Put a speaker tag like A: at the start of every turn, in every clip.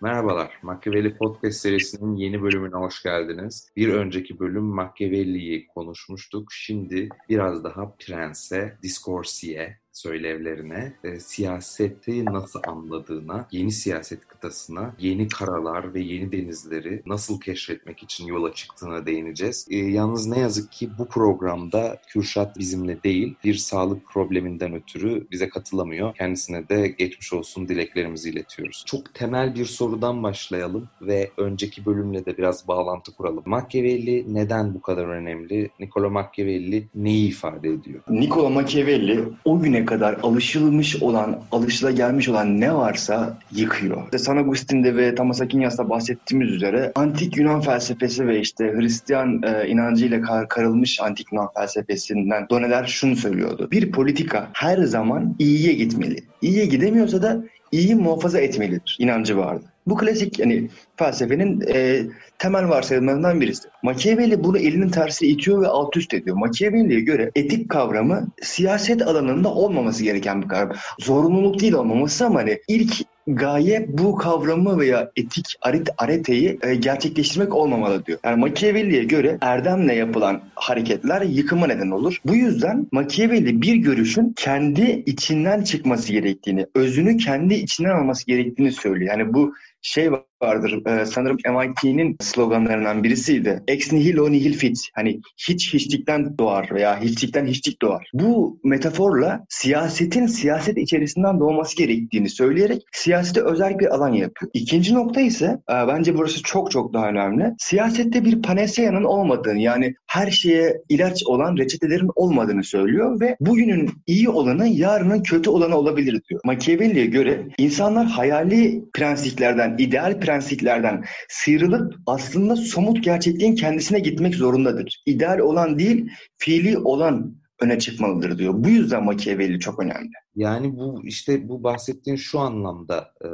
A: Merhabalar, Machiavelli Podcast serisinin yeni bölümüne hoş geldiniz. Bir önceki bölüm Machiavelli'yi konuşmuştuk. Şimdi biraz daha Prens'e, Discorsi'ye, söylevlerine, e, siyaseti nasıl anladığına, yeni siyaset kıtasına, yeni karalar ve yeni denizleri nasıl keşfetmek için yola çıktığına değineceğiz. E, yalnız ne yazık ki bu programda Kürşat bizimle değil, bir sağlık probleminden ötürü bize katılamıyor. Kendisine de geçmiş olsun dileklerimizi iletiyoruz. Çok temel bir sorudan başlayalım ve önceki bölümle de biraz bağlantı kuralım. Machiavelli neden bu kadar önemli? Niccolo Machiavelli neyi ifade ediyor?
B: Niccolo Machiavelli o güne kadar alışılmış olan, alışılagelmiş olan ne varsa yıkıyor. İşte San Agustin'de ve Thomas Aquinas'ta bahsettiğimiz üzere antik Yunan felsefesi ve işte Hristiyan e, inancıyla kar karılmış antik Yunan felsefesinden doneler şunu söylüyordu. Bir politika her zaman iyiye gitmeli. İyiye gidemiyorsa da iyi muhafaza etmelidir inancı vardı. Bu klasik yani felsefenin e, temel varsayımlarından birisi. Machiavelli bunu elinin tersi itiyor ve alt üst ediyor. Machiavelli'ye göre etik kavramı siyaset alanında olmaması gereken bir kavram. Zorunluluk değil olmaması ama hani ilk gaye bu kavramı veya etik aret areteyi e, gerçekleştirmek olmamalı diyor. Yani Machiavelli'ye göre erdemle yapılan hareketler yıkıma neden olur. Bu yüzden Machiavelli bir görüşün kendi içinden çıkması gerektiğini, özünü kendi içinden alması gerektiğini söylüyor. Yani bu şey vardır. E, sanırım MIT'nin sloganlarından birisiydi. Ex nihilo nihil fit. Hani hiç hiçlikten doğar veya hiçlikten hiçlik doğar. Bu metaforla siyasetin siyaset içerisinden doğması gerektiğini söyleyerek siyasete özel bir alan yapıyor. İkinci nokta ise e, bence burası çok çok daha önemli. Siyasette bir paneseyanın olmadığını yani her şeye ilaç olan reçetelerin olmadığını söylüyor ve bugünün iyi olanı yarının kötü olanı olabilir diyor. Machiavelli'ye göre insanlar hayali prensiplerden, ideal prensiplerden sıyrılıp aslında somut gerçekliğin kendisine gitmek zorundadır. İdeal olan değil, fiili olan öne çıkmalıdır diyor. Bu yüzden Machiavelli çok önemli.
A: Yani bu işte bu bahsettiğin şu anlamda e,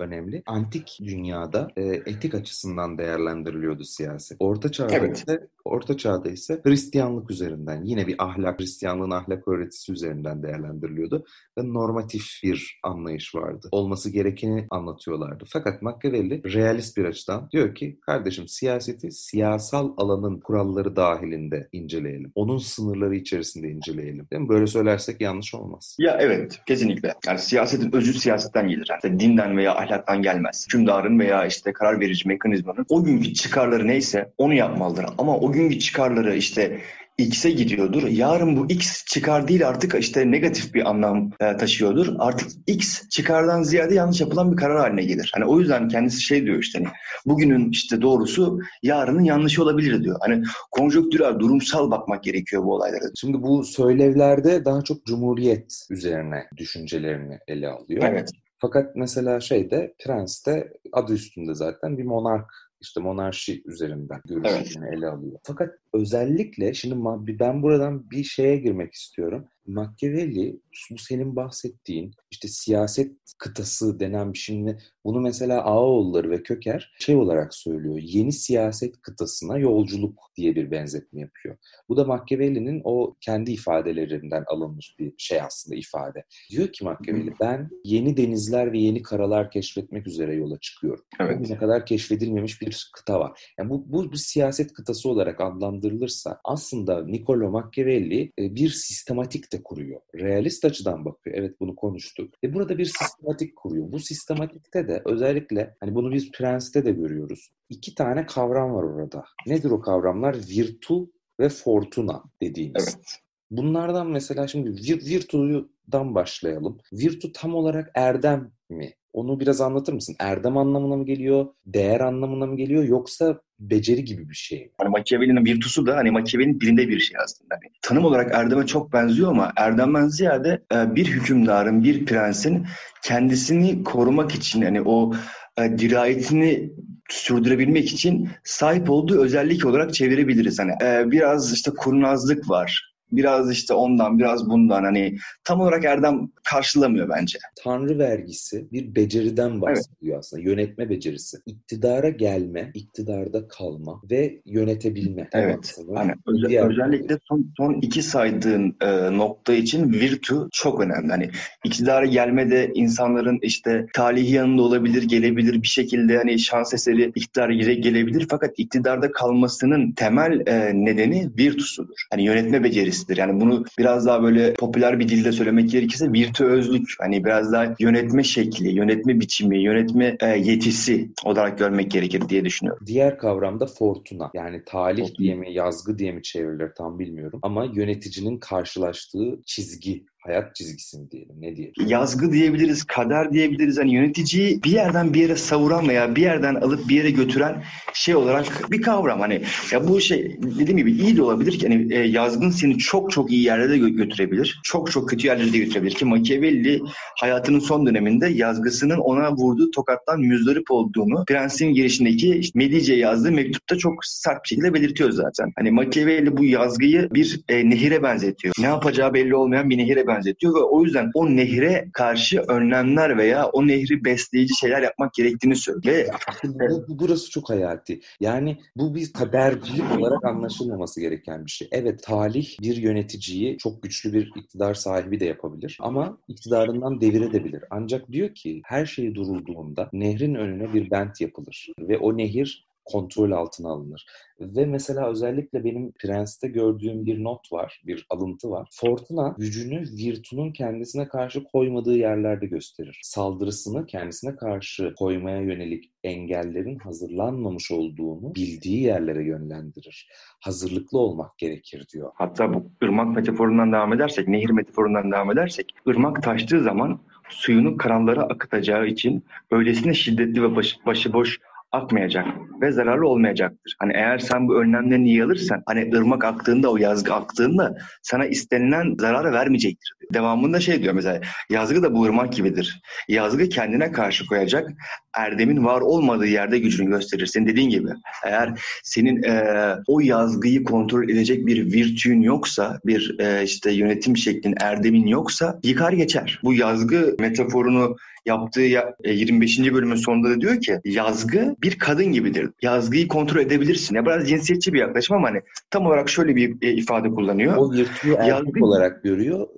A: önemli. Antik dünyada e, etik açısından değerlendiriliyordu siyaset. Orta çağda
B: Evet.
A: ise Orta çağda ise Hristiyanlık üzerinden yine bir ahlak, Hristiyanlığın ahlak öğretisi üzerinden değerlendiriliyordu ve normatif bir anlayış vardı. Olması gerekeni anlatıyorlardı. Fakat Machiavelli realist bir açıdan diyor ki kardeşim siyaseti siyasal alanın kuralları dahilinde inceleyelim. Onun sınırları içerisinde inceleyelim. Değil mi? Böyle söylersek yanlış olmaz.
B: Ya evet kesinlikle. Yani siyasetin özü siyasetten gelir. Yani dinden veya ahlaktan gelmez. Hükümdarın veya işte karar verici mekanizmanın o günkü çıkarları neyse onu yapmalıdır. Ama o günkü çıkarları işte X'e gidiyordur. Yarın bu X çıkar değil artık işte negatif bir anlam e, taşıyordur. Artık X çıkardan ziyade yanlış yapılan bir karar haline gelir. Hani o yüzden kendisi şey diyor işte hani bugünün işte doğrusu yarının yanlışı olabilir diyor. Hani konjonktürel, durumsal bakmak gerekiyor bu olaylara.
A: Şimdi bu söylevlerde daha çok cumhuriyet üzerine düşüncelerini ele alıyor.
B: Evet.
A: Fakat mesela şeyde Prens'te adı üstünde zaten bir monark işte monarşi üzerinden görüşlerini ele alıyor. Fakat özellikle şimdi ben buradan bir şeye girmek istiyorum. Machiavelli bu senin bahsettiğin işte siyaset kıtası denen bir şimdi bunu mesela Ağaoğulları ve Köker şey olarak söylüyor. Yeni siyaset kıtasına yolculuk diye bir benzetme yapıyor. Bu da Machiavelli'nin o kendi ifadelerinden alınmış bir şey aslında ifade. Diyor ki Machiavelli ben yeni denizler ve yeni karalar keşfetmek üzere yola çıkıyorum.
B: Evet.
A: Bugüne kadar keşfedilmemiş bir kıta var. Yani bu, bu bir siyaset kıtası olarak adlandırılırsa aslında Niccolo Machiavelli e, bir sistematik de kuruyor. Realist açıdan bakıyor. Evet bunu konuştuk. Ve burada bir sistematik kuruyor. Bu sistematikte de özellikle hani bunu biz Prens'te de görüyoruz. İki tane kavram var orada. Nedir o kavramlar? Virtu ve fortuna dediğimiz.
B: Evet.
A: Bunlardan mesela şimdi vir, virtu'dan başlayalım. Virtu tam olarak erdem mi? Onu biraz anlatır mısın? Erdem anlamına mı geliyor? Değer anlamına mı geliyor? Yoksa beceri gibi bir şey?
B: Hani Machiavelli'nin virtusu da hani Machiavelli'nin dilinde bir şey aslında. Hani tanım olarak erdeme çok benziyor ama erdemden ziyade e, bir hükümdarın, bir prensin kendisini korumak için hani o e, dirayetini sürdürebilmek için sahip olduğu özellik olarak çevirebiliriz. Hani e, biraz işte kurnazlık var. Biraz işte ondan, biraz bundan hani tam olarak erdem karşılamıyor bence.
A: Tanrı vergisi bir beceriden bahsediyor evet. aslında. Yönetme becerisi. İktidara gelme, iktidarda kalma ve yönetebilme.
B: Evet. Hani özel, özellikle son, son iki saydığın e, nokta için virtü çok önemli. Hani iktidara gelmede insanların işte talihi yanında olabilir, gelebilir bir şekilde hani şans eseri iktidara gelebilir fakat iktidarda kalmasının temel e, nedeni virtüsüdür. Hani yönetme becerisidir. Yani bunu biraz daha böyle popüler bir dilde söylemek gerekirse virtüözlük. Hani biraz daha yönetme şekli, yönetme biçimi, yönetme e, yetisi olarak görmek gerekir diye düşünüyorum.
A: Diğer kavram da fortuna. Yani talih fortuna. diye mi, yazgı diye mi çevrilir tam bilmiyorum. Ama yöneticinin karşılaştığı çizgi hayat çizgisi mi diyelim ne diyelim?
B: Yazgı diyebiliriz, kader diyebiliriz. Hani yöneticiyi bir yerden bir yere savuran veya bir yerden alıp bir yere götüren şey olarak bir kavram. Hani ya bu şey dediğim gibi iyi de olabilir ki hani e, yazgın seni çok çok iyi yerlere de götürebilir. Çok çok kötü yerlere de götürebilir ki Machiavelli hayatının son döneminde yazgısının ona vurduğu tokattan müzdarip olduğunu Prens'in girişindeki işte Medice'ye yazdığı mektupta çok sert bir şekilde belirtiyor zaten. Hani Machiavelli bu yazgıyı bir e, nehire benzetiyor. Ne yapacağı belli olmayan bir nehire benzetiyor benzetiyor ve o yüzden o nehre karşı önlemler veya o nehri besleyici şeyler yapmak gerektiğini söylüyor. Ve
A: bu, burası çok hayati. Yani bu bir kadercilik olarak anlaşılmaması gereken bir şey. Evet talih bir yöneticiyi çok güçlü bir iktidar sahibi de yapabilir ama iktidarından devirebilir. Ancak diyor ki her şey durulduğunda nehrin önüne bir bent yapılır ve o nehir kontrol altına alınır. Ve mesela özellikle benim Prens'te gördüğüm bir not var, bir alıntı var. Fortuna gücünü Virtu'nun kendisine karşı koymadığı yerlerde gösterir. Saldırısını kendisine karşı koymaya yönelik engellerin hazırlanmamış olduğunu bildiği yerlere yönlendirir. Hazırlıklı olmak gerekir diyor.
B: Hatta bu ırmak metaforundan devam edersek, nehir metaforundan devam edersek, ırmak taştığı zaman suyunu kanallara akıtacağı için öylesine şiddetli ve başı, başıboş akmayacak ve zararlı olmayacaktır. Hani eğer sen bu önlemlerini iyi alırsan hani ırmak aktığında o yazgı aktığında sana istenilen zararı vermeyecektir. Devamında şey diyor mesela yazgı da bu ırmak gibidir. Yazgı kendine karşı koyacak erdemin var olmadığı yerde gücünü gösterir. Senin dediğin gibi eğer senin e, o yazgıyı kontrol edecek bir virtüün yoksa bir e, işte yönetim şeklin erdemin yoksa yıkar geçer. Bu yazgı metaforunu yaptığı 25. E, bölümün sonunda da diyor ki yazgı bir kadın gibidir. Yazgıyı kontrol edebilirsin. Ya biraz cinsiyetçi bir yaklaşım ama hani tam olarak şöyle bir e, ifade kullanıyor.
A: O virtüyü erkek yazgı... olarak görüyor.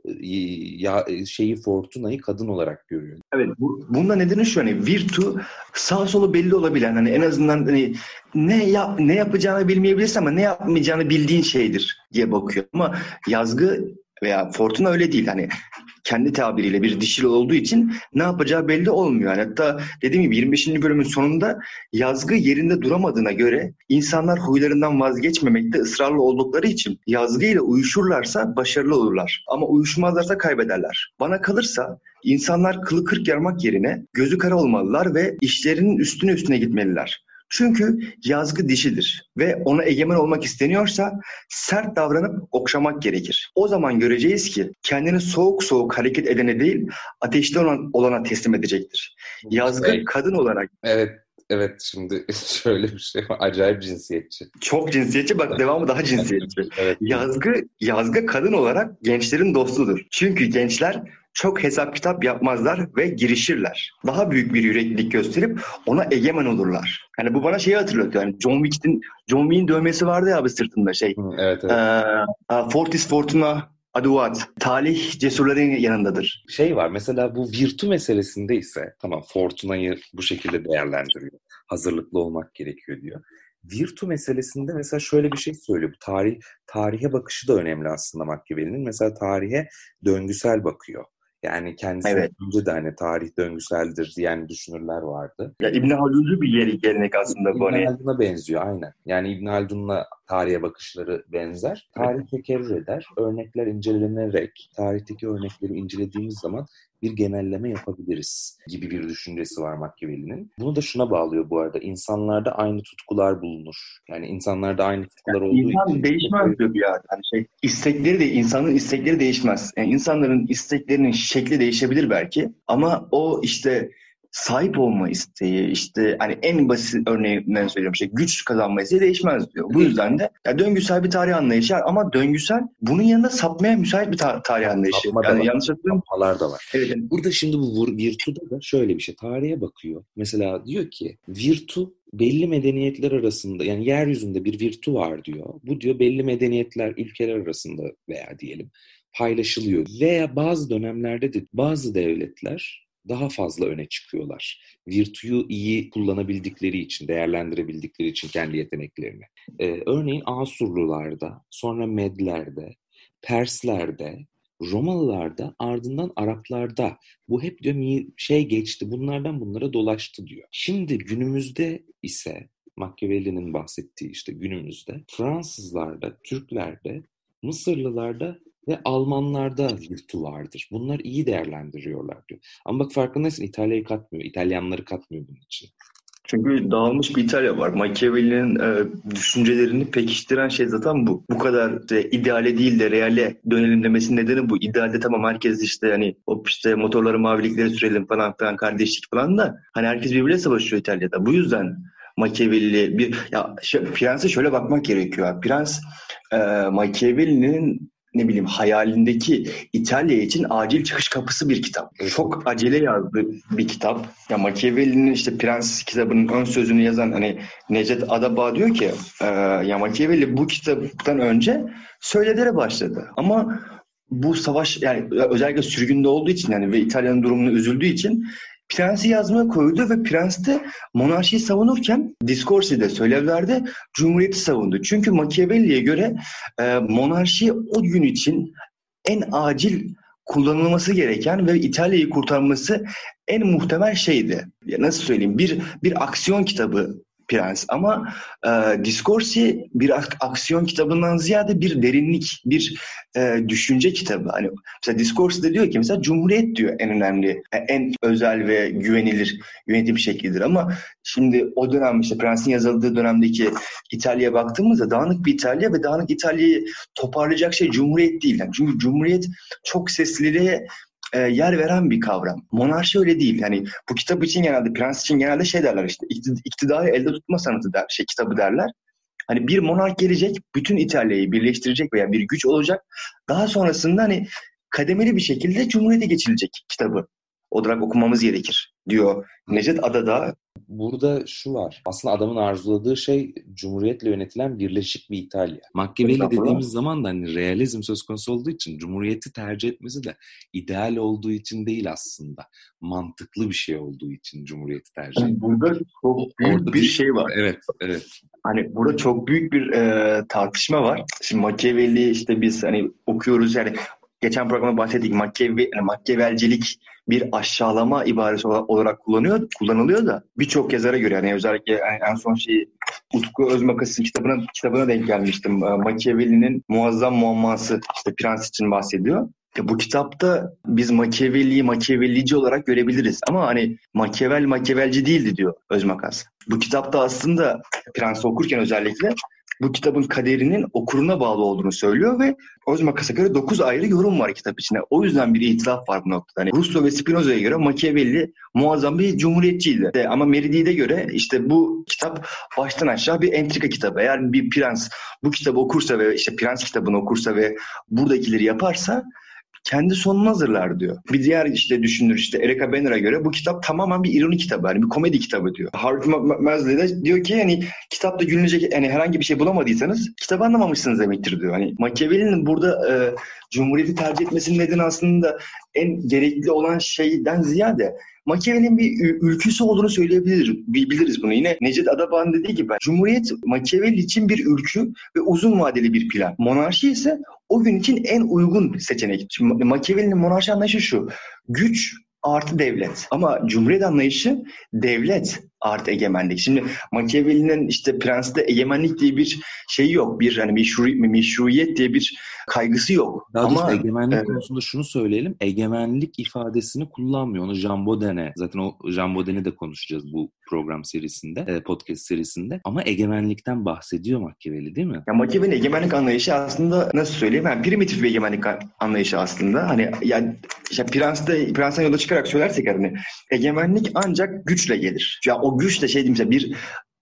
A: Ya, şeyi Fortuna'yı kadın olarak görüyor.
B: Evet. Bu, bunda nedeni şu hani virtü sağ solu belli olabilen hani en azından hani ne yap ne yapacağını bilmeyebilirsin ama ne yapmayacağını bildiğin şeydir diye bakıyor. Ama yazgı veya Fortuna öyle değil. Hani kendi tabiriyle bir dişil olduğu için ne yapacağı belli olmuyor. Yani hatta dediğim gibi 25. bölümün sonunda yazgı yerinde duramadığına göre insanlar huylarından vazgeçmemekte ısrarlı oldukları için yazgıyla uyuşurlarsa başarılı olurlar. Ama uyuşmazlarsa kaybederler. Bana kalırsa insanlar kılı kırk yarmak yerine gözü kara olmalılar ve işlerinin üstüne üstüne gitmeliler. Çünkü yazgı dişidir ve ona egemen olmak isteniyorsa sert davranıp okşamak gerekir. O zaman göreceğiz ki kendini soğuk soğuk hareket edene değil ateşli olan, olana teslim edecektir. Yazgı evet. kadın olarak.
A: Evet evet şimdi şöyle bir şey var. Acayip cinsiyetçi.
B: Çok cinsiyetçi. Bak devamı daha cinsiyetçi. evet. Yazgı yazgı kadın olarak gençlerin dostudur. Çünkü gençler çok hesap kitap yapmazlar ve girişirler. Daha büyük bir yüreklilik gösterip ona egemen olurlar. Yani bu bana şeyi hatırlatıyor. Yani John Wick'in John Wick'in dövmesi vardı ya abi sırtında şey.
A: evet evet.
B: Ee, Fortis Fortuna Aduat. Talih cesurların yanındadır.
A: Şey var mesela bu virtü meselesinde ise tamam Fortuna'yı bu şekilde değerlendiriyor. Hazırlıklı olmak gerekiyor diyor. Virtu meselesinde mesela şöyle bir şey söylüyor. Bu tarih tarihe bakışı da önemli aslında Machiavelli'nin. Mesela tarihe döngüsel bakıyor. Yani kendisi evet. önce de hani tarih döngüseldir diyen düşünürler vardı.
B: Ya İbn Halduncu bir yeri gelenek aslında
A: bu. İbn hani. Haldun'a benziyor aynen. Yani İbn Haldun'la tarihe bakışları benzer. Tarih tekerrür eder. Örnekler incelenerek tarihteki örnekleri incelediğimiz zaman bir genelleme yapabiliriz gibi bir düşüncesi var Machiavelli'nin. Bunu da şuna bağlıyor bu arada. İnsanlarda aynı tutkular bulunur. Yani insanlarda aynı tutkular yani olduğu
B: insan için... değişmez diyor bir yani. yani şey, istekleri de insanın istekleri değişmez. Yani insanların isteklerinin şekli değişebilir belki ama o işte sahip olma isteği işte hani en basit örneğinden söylüyorum işte güç kazanma isteği değişmez diyor. Bu yüzden de ya döngüsel bir tarih anlayışı var ama döngüsel bunun yanında sapmaya müsait bir ta- tarih anlayışı.
A: Sapma
B: yani
A: var.
B: yanlış hatırlıyorum.
A: Sapmalar da var.
B: Evet. yani
A: Burada şimdi bu Virtu'da da şöyle bir şey. Tarihe bakıyor. Mesela diyor ki Virtu belli medeniyetler arasında yani yeryüzünde bir virtu var diyor. Bu diyor belli medeniyetler ülkeler arasında veya diyelim paylaşılıyor. Veya bazı dönemlerde de bazı devletler daha fazla öne çıkıyorlar. Virtüyü iyi kullanabildikleri için, değerlendirebildikleri için kendi yeteneklerini. Ee, örneğin Asurlularda, sonra Medlerde, Perslerde, Romalılarda, ardından Araplarda bu hep diyor şey geçti, bunlardan bunlara dolaştı diyor. Şimdi günümüzde ise Machiavelli'nin bahsettiği işte günümüzde Fransızlarda, Türklerde, Mısırlılarda ve Almanlarda virtü vardır. Bunlar iyi değerlendiriyorlar diyor. Ama bak farkındaysan İtalya'yı katmıyor, İtalyanları katmıyor bunun için.
B: Çünkü dağılmış bir İtalya var. Machiavelli'nin e, düşüncelerini pekiştiren şey zaten bu. Bu kadar işte, ideale değil de reale dönelim demesinin nedeni bu. İdealde tamam herkes işte hani o işte motorları mavilikleri sürelim falan filan kardeşlik falan da hani herkes birbiriyle savaşıyor İtalya'da. Bu yüzden Machiavelli bir ya Prens'e şöyle bakmak gerekiyor. Prens e, Machiavelli'nin ne bileyim hayalindeki İtalya için acil çıkış kapısı bir kitap. Çok acele yazdığı bir kitap. Ya Machiavelli'nin işte Prens kitabının ön sözünü yazan hani Necdet Adabağ diyor ki e, ya Machiavelli bu kitaptan önce söyledere başladı. Ama bu savaş yani özellikle sürgünde olduğu için yani ve İtalya'nın durumunu üzüldüğü için Prens'i yazmaya koydu ve Prens de monarşiyi savunurken Discorsi'de, söylevlerde Cumhuriyeti savundu. Çünkü Machiavelli'ye göre e, monarşi o gün için en acil kullanılması gereken ve İtalya'yı kurtarması en muhtemel şeydi. Ya nasıl söyleyeyim? Bir bir aksiyon kitabı Prens ama e, Discorsi bir ak- aksiyon kitabından ziyade bir derinlik, bir e, düşünce kitabı. Hani mesela Discorsi'de diyor ki mesela Cumhuriyet diyor en önemli, e, en özel ve güvenilir yönetim şeklidir ama şimdi o dönem işte Prens'in yazıldığı dönemdeki İtalya'ya baktığımızda dağınık bir İtalya ve dağınık İtalya'yı toparlayacak şey Cumhuriyet değil. Yani çünkü Cumhuriyet çok sesliliğe e, yer veren bir kavram. Monarşi öyle değil. Yani bu kitap için genelde, prens için genelde şey derler işte iktid- iktidarı elde tutma sanatı der, şey kitabı derler. Hani bir monark gelecek, bütün İtalya'yı birleştirecek veya bir güç olacak. Daha sonrasında hani kademeli bir şekilde Cumhuriyete geçilecek kitabı olarak okumamız gerekir diyor Necdet Adada.
A: Burada şu var. Aslında adamın arzuladığı şey Cumhuriyetle yönetilen birleşik bir İtalya. Machiavelli dediğimiz zaman da hani realizm söz konusu olduğu için Cumhuriyeti tercih etmesi de ideal olduğu için değil aslında. Mantıklı bir şey olduğu için Cumhuriyeti tercih ediyor.
B: Burada çok büyük
A: Orada
B: bir
A: bir-
B: şey var.
A: Evet, evet.
B: Hani burada çok büyük bir e, tartışma var. Şimdi Machiavelli işte biz hani okuyoruz yani geçen programda bahsettik Machiavelli, yani Machiavelcilik bir aşağılama ibaresi ola- olarak kullanıyor, kullanılıyor da birçok yazara göre yani özellikle en- en son şey Utku Özmakas'ın kitabına kitabına denk gelmiştim. E, Machiavelli'nin Muazzam Muamması işte Prens için bahsediyor. Ya bu kitapta biz Machiavelli'yi Machiavellici olarak görebiliriz. Ama hani Machiavel Machiavelci değildi diyor Özmakas. Bu kitapta aslında Prens'i okurken özellikle bu kitabın kaderinin okuruna bağlı olduğunu söylüyor ve Özmakas'a göre 9 ayrı yorum var kitap içinde. O yüzden bir itilaf var bu noktada. Hani Rousseau ve Spinoza'ya göre Machiavelli muazzam bir cumhuriyetçiydi. De- Ama Meridi'de göre işte bu kitap baştan aşağı bir entrika kitabı. Eğer bir prens bu kitabı okursa ve işte Prens kitabını okursa ve buradakileri yaparsa kendi sonunu hazırlar diyor. Bir diğer işte düşünür işte Erika Banner'a göre bu kitap tamamen bir ironi kitabı. Yani bir komedi kitabı diyor. Harvey Ma- Masley de diyor ki hani kitapta gülünecek yani herhangi bir şey bulamadıysanız kitabı anlamamışsınız demektir diyor. Hani Machiavelli'nin burada e, Cumhuriyeti tercih etmesinin nedeni aslında en gerekli olan şeyden ziyade Machiavelli'nin bir ülküsü olduğunu söyleyebiliriz bi- biliriz bunu. Yine Necdet Adabağ'ın dediği gibi Cumhuriyet Machiavelli için bir ülkü ve uzun vadeli bir plan. Monarşi ise o gün için en uygun seçenek. Şimdi monarşi anlayışı şu. Güç artı devlet. Ama Cumhuriyet anlayışı devlet art egemenlik. Şimdi Machiavelli'nin işte Prens'te egemenlik diye bir şey yok. Bir hani meşru, meşruiyet diye bir kaygısı yok.
A: Daha Ama egemenlik e, konusunda şunu söyleyelim. Egemenlik ifadesini kullanmıyor. Onu Jean Bauden'e zaten o Jean Bauden'i de konuşacağız bu program serisinde, e, podcast serisinde. Ama egemenlikten bahsediyor Machiavelli değil mi?
B: Ya Machiavelli'nin egemenlik anlayışı aslında nasıl söyleyeyim? Yani primitif bir egemenlik anlayışı aslında. Hani yani işte Prens'te, Prens'ten yola çıkarak söylersek hani egemenlik ancak güçle gelir. Ya o güç de şey diyeyim bir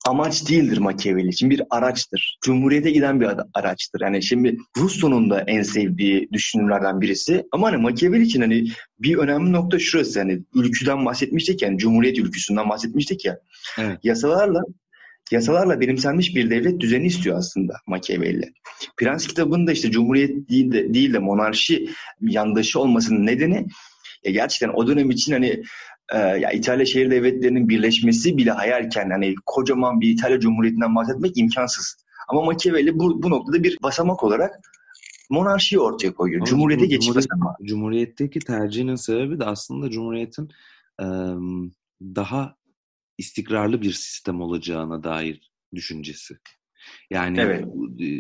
B: amaç değildir Machiavelli için bir araçtır. Cumhuriyete giden bir araçtır. Yani şimdi Rousseau'nun da en sevdiği düşünürlerden birisi. Ama hani Machiavelli için hani bir önemli nokta şurası. Yani ülküden bahsetmiştik yani Cumhuriyet ülküsünden bahsetmiştik ya. Evet. Yasalarla yasalarla benimsenmiş bir devlet düzeni istiyor aslında Machiavelli. Prens kitabında işte Cumhuriyet değil de, değil de monarşi yandaşı olmasının nedeni ya gerçekten o dönem için hani e, ya İtalya şehir devletlerinin birleşmesi bile hayalken hani kocaman bir İtalya Cumhuriyeti'nden bahsetmek imkansız. Ama Machiavelli bu, bu noktada bir basamak olarak monarşiyi ortaya koyuyor. Ama Cumhuriyete geçiş Cumhuriyet, basamağı.
A: Cumhuriyetteki tercihinin sebebi de aslında Cumhuriyet'in e, daha istikrarlı bir sistem olacağına dair düşüncesi. Yani evet.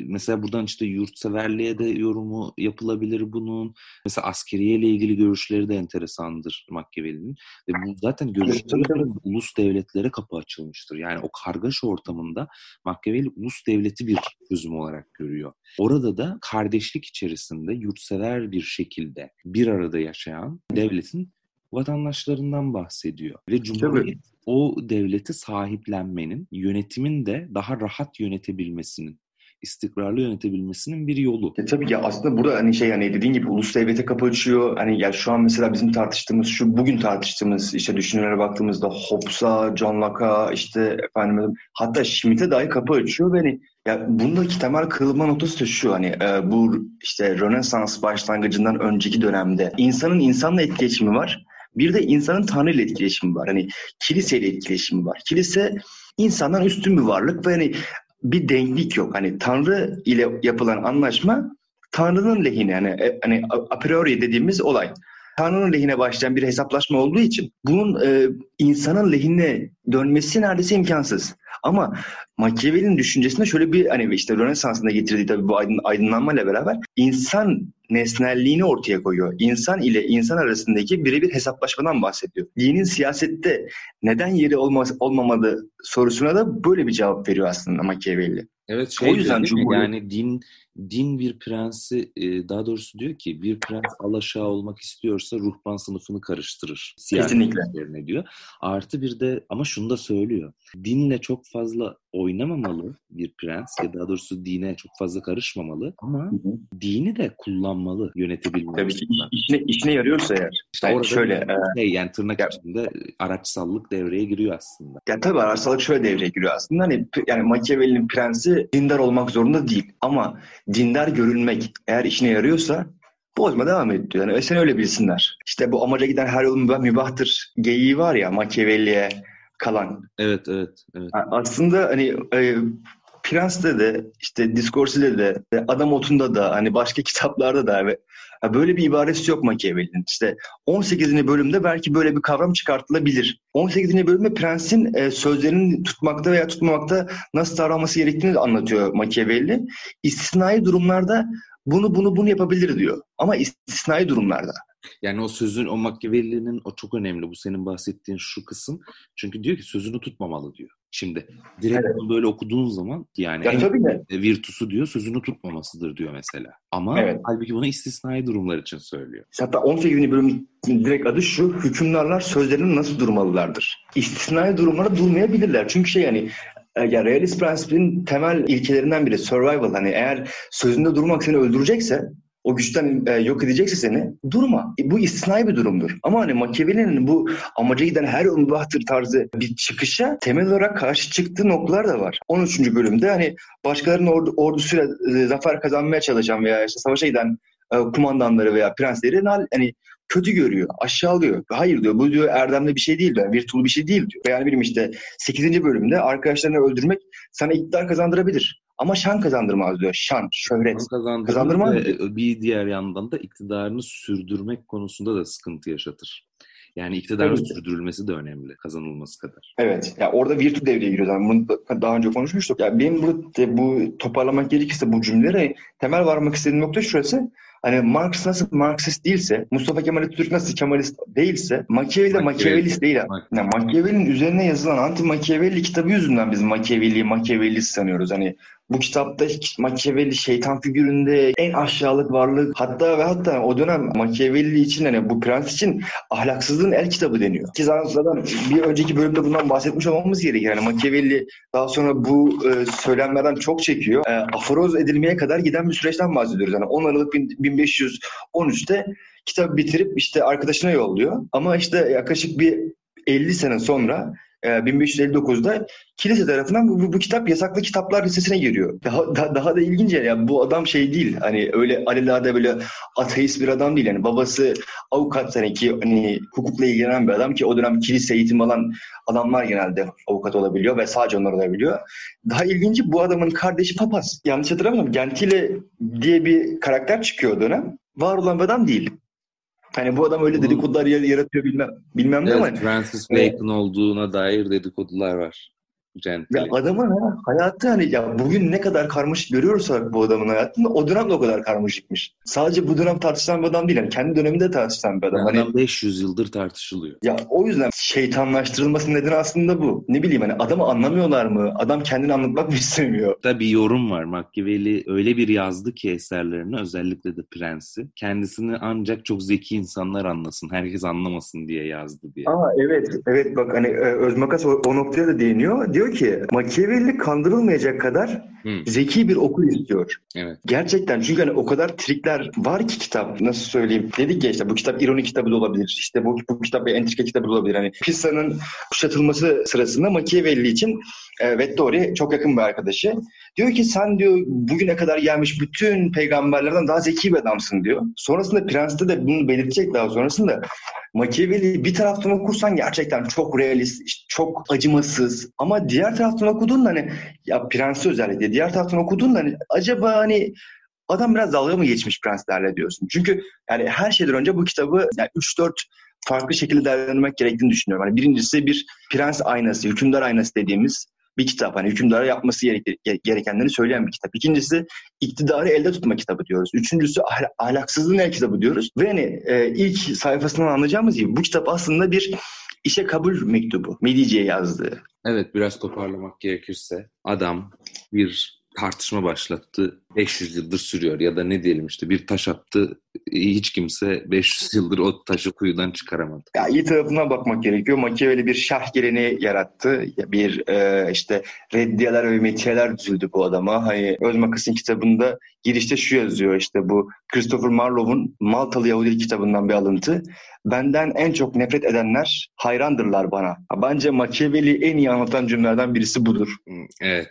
A: mesela buradan işte yurtseverliğe de yorumu yapılabilir bunun. Mesela askeriye ile ilgili görüşleri de enteresandır Machiavelli'nin. Ve bu zaten görüşleri ulus devletlere kapı açılmıştır. Yani o kargaşa ortamında Machiavelli ulus devleti bir çözüm olarak görüyor. Orada da kardeşlik içerisinde yurtsever bir şekilde bir arada yaşayan devletin vatandaşlarından bahsediyor. Ve Cumhuriyet Tabii o devleti sahiplenmenin, yönetimin de daha rahat yönetebilmesinin istikrarlı yönetebilmesinin bir yolu.
B: E, tabii ki aslında burada hani şey hani dediğin gibi ulus devlete kapı açıyor. Hani ya şu an mesela bizim tartıştığımız şu bugün tartıştığımız işte düşüncelere baktığımızda Hobbes'a, John Locke'a işte efendim hatta Schmitt'e dahi kapı açıyor ve hani ya bundaki temel kırılma noktası da şu hani e, bu işte Rönesans başlangıcından önceki dönemde insanın insanla etkileşimi var bir de insanın Tanrı ile etkileşimi var. Hani kiliseyle etkileşimi var. Kilise insandan üstün bir varlık ve hani bir denklik yok. Hani Tanrı ile yapılan anlaşma Tanrı'nın lehine yani e, hani a priori dediğimiz olay. Tanrı'nın lehine başlayan bir hesaplaşma olduğu için bunun e, insanın lehine dönmesi neredeyse imkansız. Ama Machiavelli'nin düşüncesinde şöyle bir hani işte Rönesans'ında getirdiği tabii bu aydın, aydınlanmayla beraber insan nesnelliğini ortaya koyuyor. İnsan ile insan arasındaki birebir hesaplaşmadan bahsediyor. Dinin siyasette neden yeri olmaz, olmamalı sorusuna da böyle bir cevap veriyor aslında Machiavelli.
A: Evet şey o yüzden Cumhuriyet... yani din din bir prensi daha doğrusu diyor ki bir prens alaşağı olmak istiyorsa ruhban sınıfını karıştırır.
B: Kesinlikle.
A: diyor. Artı bir de ama şunu da söylüyor. Dinle çok fazla oynamamalı bir prens ya daha doğrusu dine çok fazla karışmamalı ama hı hı. dini de kullanmalı yönetebilmek
B: Tabii ki işine, işine yarıyorsa eğer.
A: İşte yani orada şöyle e, şey, yani tırnak ya, içinde araçsallık devreye giriyor aslında.
B: Ya tabii araçsallık şöyle devreye giriyor aslında. Hani yani Machiavelli'nin prensi dindar olmak zorunda değil ama dindar görünmek eğer işine yarıyorsa bozma devam et diyor. Yani sen öyle bilsinler. İşte bu amaca giden her yol mübahtır geyiği var ya Machiavelli'ye kalan.
A: Evet, evet, evet.
B: Aslında hani e, Prens'te de işte Discorsi'de de Adam Otunda da hani başka kitaplarda da ve böyle bir ibaresi yok Machiavelli'nin. İşte 18. bölümde belki böyle bir kavram çıkartılabilir. 18. bölümde prensin e, sözlerini tutmakta veya tutmamakta nasıl davranması gerektiğini anlatıyor Machiavelli. İstisnai durumlarda bunu bunu bunu yapabilir diyor. Ama istisnai durumlarda.
A: Yani o sözün, o Machiavelli'nin o çok önemli. Bu senin bahsettiğin şu kısım. Çünkü diyor ki sözünü tutmamalı diyor. Şimdi direkt evet. böyle okuduğun zaman yani
B: ya, en de.
A: virtusu diyor sözünü tutmamasıdır diyor mesela. Ama evet. halbuki bunu istisnai durumlar için söylüyor.
B: Hatta 18. bölüm direkt adı şu. Hükümdarlar sözlerinin nasıl durmalılardır? İstisnai durumlara durmayabilirler. Çünkü şey yani e, ya realist prensibin temel ilkelerinden biri survival. Hani eğer sözünde durmak seni öldürecekse o güçten e, yok edecekse seni durma. E, bu istisnai bir durumdur. Ama hani Machiavelli'nin bu amaca giden her umbahtır tarzı bir çıkışa temel olarak karşı çıktığı noktalar da var. 13. bölümde hani başkalarının ordu, ordusuyla e, zafer kazanmaya çalışan veya işte savaşa giden e, kumandanları veya prensleri hani kötü görüyor, aşağılıyor. Hayır diyor bu diyor erdemli bir şey değil diyor, virtüel bir şey değil diyor. Yani benim işte 8. bölümde arkadaşlarını öldürmek sana iktidar kazandırabilir. Ama şan kazandırmaz diyor. Şan, şöhret. Şan
A: kazandırmaz. Bir diğer yandan da iktidarını sürdürmek konusunda da sıkıntı yaşatır. Yani iktidarın sürdürülmesi de önemli kazanılması kadar.
B: Evet. Ya orada virtü devreye giriyor. Yani bunu daha önce konuşmuştuk. Ya benim bu, bu toparlamak gerekirse bu cümleleri temel varmak istediğim nokta şurası. Hani Marx nasıl Marksist değilse, Mustafa Kemal Atatürk nasıl Kemalist değilse, Machiavelli de Machiavellist değil. Yani Machiavelli'nin üzerine yazılan Anti-Machiavelli kitabı yüzünden biz Machiavelli'yi Machiavellist sanıyoruz. Hani bu kitapta Machiavelli şeytan figüründe en aşağılık varlık hatta ve hatta o dönem Machiavelli için hani bu prens için ahlaksızlığın el kitabı deniyor. Ki zaten bir önceki bölümde bundan bahsetmiş olmamız gerekir. Yani Machiavelli daha sonra bu e, söylemlerden çok çekiyor. E, aforoz edilmeye kadar giden bir süreçten bahsediyoruz. Yani 10 Aralık 1513'te kitabı bitirip işte arkadaşına yolluyor. Ama işte yaklaşık bir 50 sene sonra 1559'da e, kilise tarafından bu, bu, bu kitap yasaklı kitaplar listesine giriyor. Daha, daha, daha da ilginç yani bu adam şey değil hani öyle alelade böyle ateist bir adam değil yani babası avukat hani ki hani hukukla ilgilenen bir adam ki o dönem kilise eğitim alan adamlar genelde avukat olabiliyor ve sadece onlar olabiliyor. Daha ilginci bu adamın kardeşi papaz. Yanlış hatırlamıyorum Gentile diye bir karakter çıkıyor o dönem. Var olan bir adam değil. Hani bu adam öyle dedikodular yaratıyor bilmem bilmem
A: evet,
B: ne ama.
A: Francis Bacon olduğuna dair dedikodular var.
B: Gentile. Ya adamın ha, hayatı hani ya bugün ne kadar karmaşık görüyorsak bu adamın hayatında o dönem de o kadar karmaşıkmış. Sadece bu dönem tartışılan bir adam değil. Yani kendi döneminde tartışılan bir adam.
A: Yani hani, 500 yıldır tartışılıyor.
B: Ya o yüzden şeytanlaştırılması nedeni aslında bu. Ne bileyim hani adamı anlamıyorlar mı? Adam kendini anlatmak mı istemiyor?
A: Da bir yorum var. Machiavelli öyle bir yazdı ki eserlerini özellikle de Prens'i. Kendisini ancak çok zeki insanlar anlasın. Herkes anlamasın diye yazdı diye.
B: Aa evet. Evet bak hani e, Özmakas o, o noktaya da değiniyor. Diyor diyor ki Machiavelli kandırılmayacak kadar hmm. zeki bir okur istiyor.
A: Evet.
B: Gerçekten çünkü hani o kadar trikler var ki kitap nasıl söyleyeyim. Dedik ya işte bu kitap ironi kitabı da olabilir. İşte bu, bu kitap bir entrika kitabı da olabilir. Hani Pisa'nın kuşatılması sırasında Machiavelli için e, Vettori çok yakın bir arkadaşı. Diyor ki sen diyor bugüne kadar gelmiş bütün peygamberlerden daha zeki bir adamsın diyor. Sonrasında Prens'te de bunu belirtecek daha sonrasında. Machiavelli bir taraftan okursan gerçekten çok realist, çok acımasız. Ama diğer taraftan okuduğunda hani ya Prens'i özellikle diğer taraftan okuduğunda hani acaba hani adam biraz dalga mı geçmiş prenslerle diyorsun. Çünkü yani her şeyden önce bu kitabı yani 3-4 farklı şekilde değerlendirmek gerektiğini düşünüyorum. Yani birincisi bir prens aynası, hükümdar aynası dediğimiz bir kitap. Hani hükümdara yapması gerekenleri söyleyen bir kitap. İkincisi iktidarı elde tutma kitabı diyoruz. Üçüncüsü ahl- ahlaksızlığın el kitabı diyoruz. Ve hani e, ilk sayfasından anlayacağımız gibi bu kitap aslında bir işe kabul mektubu. Medici'ye yazdığı.
A: Evet biraz toparlamak gerekirse adam bir tartışma başlattı. 500 yıldır sürüyor ya da ne diyelim işte bir taş attı hiç kimse 500 yıldır o taşı kuyudan çıkaramadı.
B: Ya iyi tarafına bakmak gerekiyor. Machiavelli bir şah geleneği yarattı. Bir e, işte reddiyeler ve metiyeler düzüldü bu adama. Hani Özmakas'ın kitabında girişte şu yazıyor işte bu Christopher Marlowe'un Maltalı Yahudi kitabından bir alıntı. Benden en çok nefret edenler hayrandırlar bana. Bence Machiavelli en iyi anlatan cümlelerden birisi budur.
A: Evet.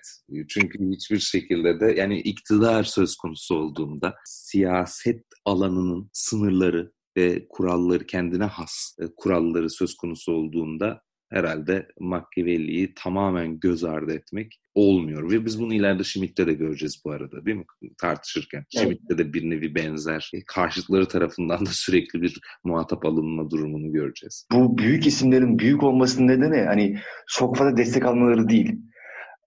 A: Çünkü hiçbir şekilde de yani iktidar söz konusu olduğunda siyaset alanının sınırları ve kuralları kendine has e, kuralları söz konusu olduğunda herhalde Machiavelli'yi tamamen göz ardı etmek olmuyor. Ve biz bunu ileride Schmidt'te de göreceğiz bu arada değil mi? Tartışırken. Evet. Schmidt'te de bir nevi benzer. E, karşıtları tarafından da sürekli bir muhatap alınma durumunu göreceğiz.
B: Bu büyük isimlerin büyük olmasının nedeni hani çok fazla destek almaları değil.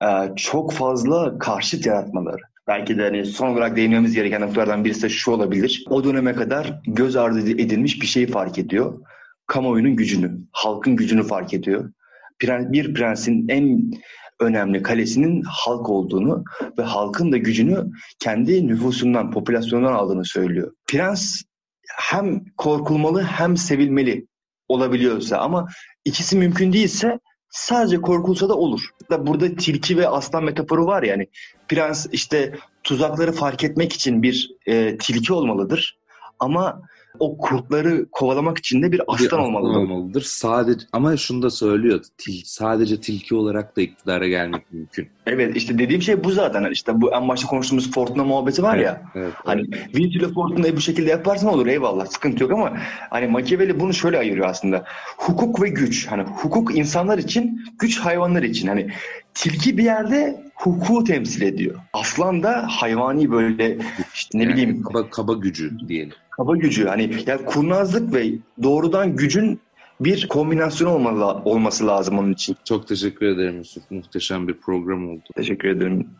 B: Ee, çok fazla karşıt yaratmaları. Belki de hani son olarak değinmemiz gereken noktalardan birisi de şu olabilir. O döneme kadar göz ardı edilmiş bir şeyi fark ediyor. Kamuoyunun gücünü, halkın gücünü fark ediyor. Bir prensin en önemli kalesinin halk olduğunu ve halkın da gücünü kendi nüfusundan, popülasyondan aldığını söylüyor. Prens hem korkulmalı hem sevilmeli olabiliyorsa ama ikisi mümkün değilse sadece korkulsa da olur. Burada tilki ve aslan metaforu var yani. Prens işte tuzakları fark etmek için bir e, tilki olmalıdır. Ama o kurtları kovalamak için de bir aslan, bir olmalıdır.
A: olmalıdır. Sadece ama şunu da söylüyor. Til, sadece tilki olarak da iktidara gelmek mümkün.
B: Evet işte dediğim şey bu zaten. İşte bu en başta konuştuğumuz Fortuna muhabbeti var
A: evet,
B: ya.
A: Evet,
B: hani evet. Vinci ile Fortuna'yı bu şekilde yaparsan olur eyvallah sıkıntı yok ama hani Machiavelli bunu şöyle ayırıyor aslında. Hukuk ve güç. Hani hukuk insanlar için, güç hayvanlar için. Hani tilki bir yerde hukuku temsil ediyor. Aslan da hayvani böyle işte ne yani bileyim
A: kaba, kaba gücü diyelim
B: kaba gücü hani yani kurnazlık ve doğrudan gücün bir kombinasyon olmalı, olması lazım onun için.
A: Çok teşekkür ederim Yusuf. Muhteşem bir program oldu.
B: Teşekkür ederim.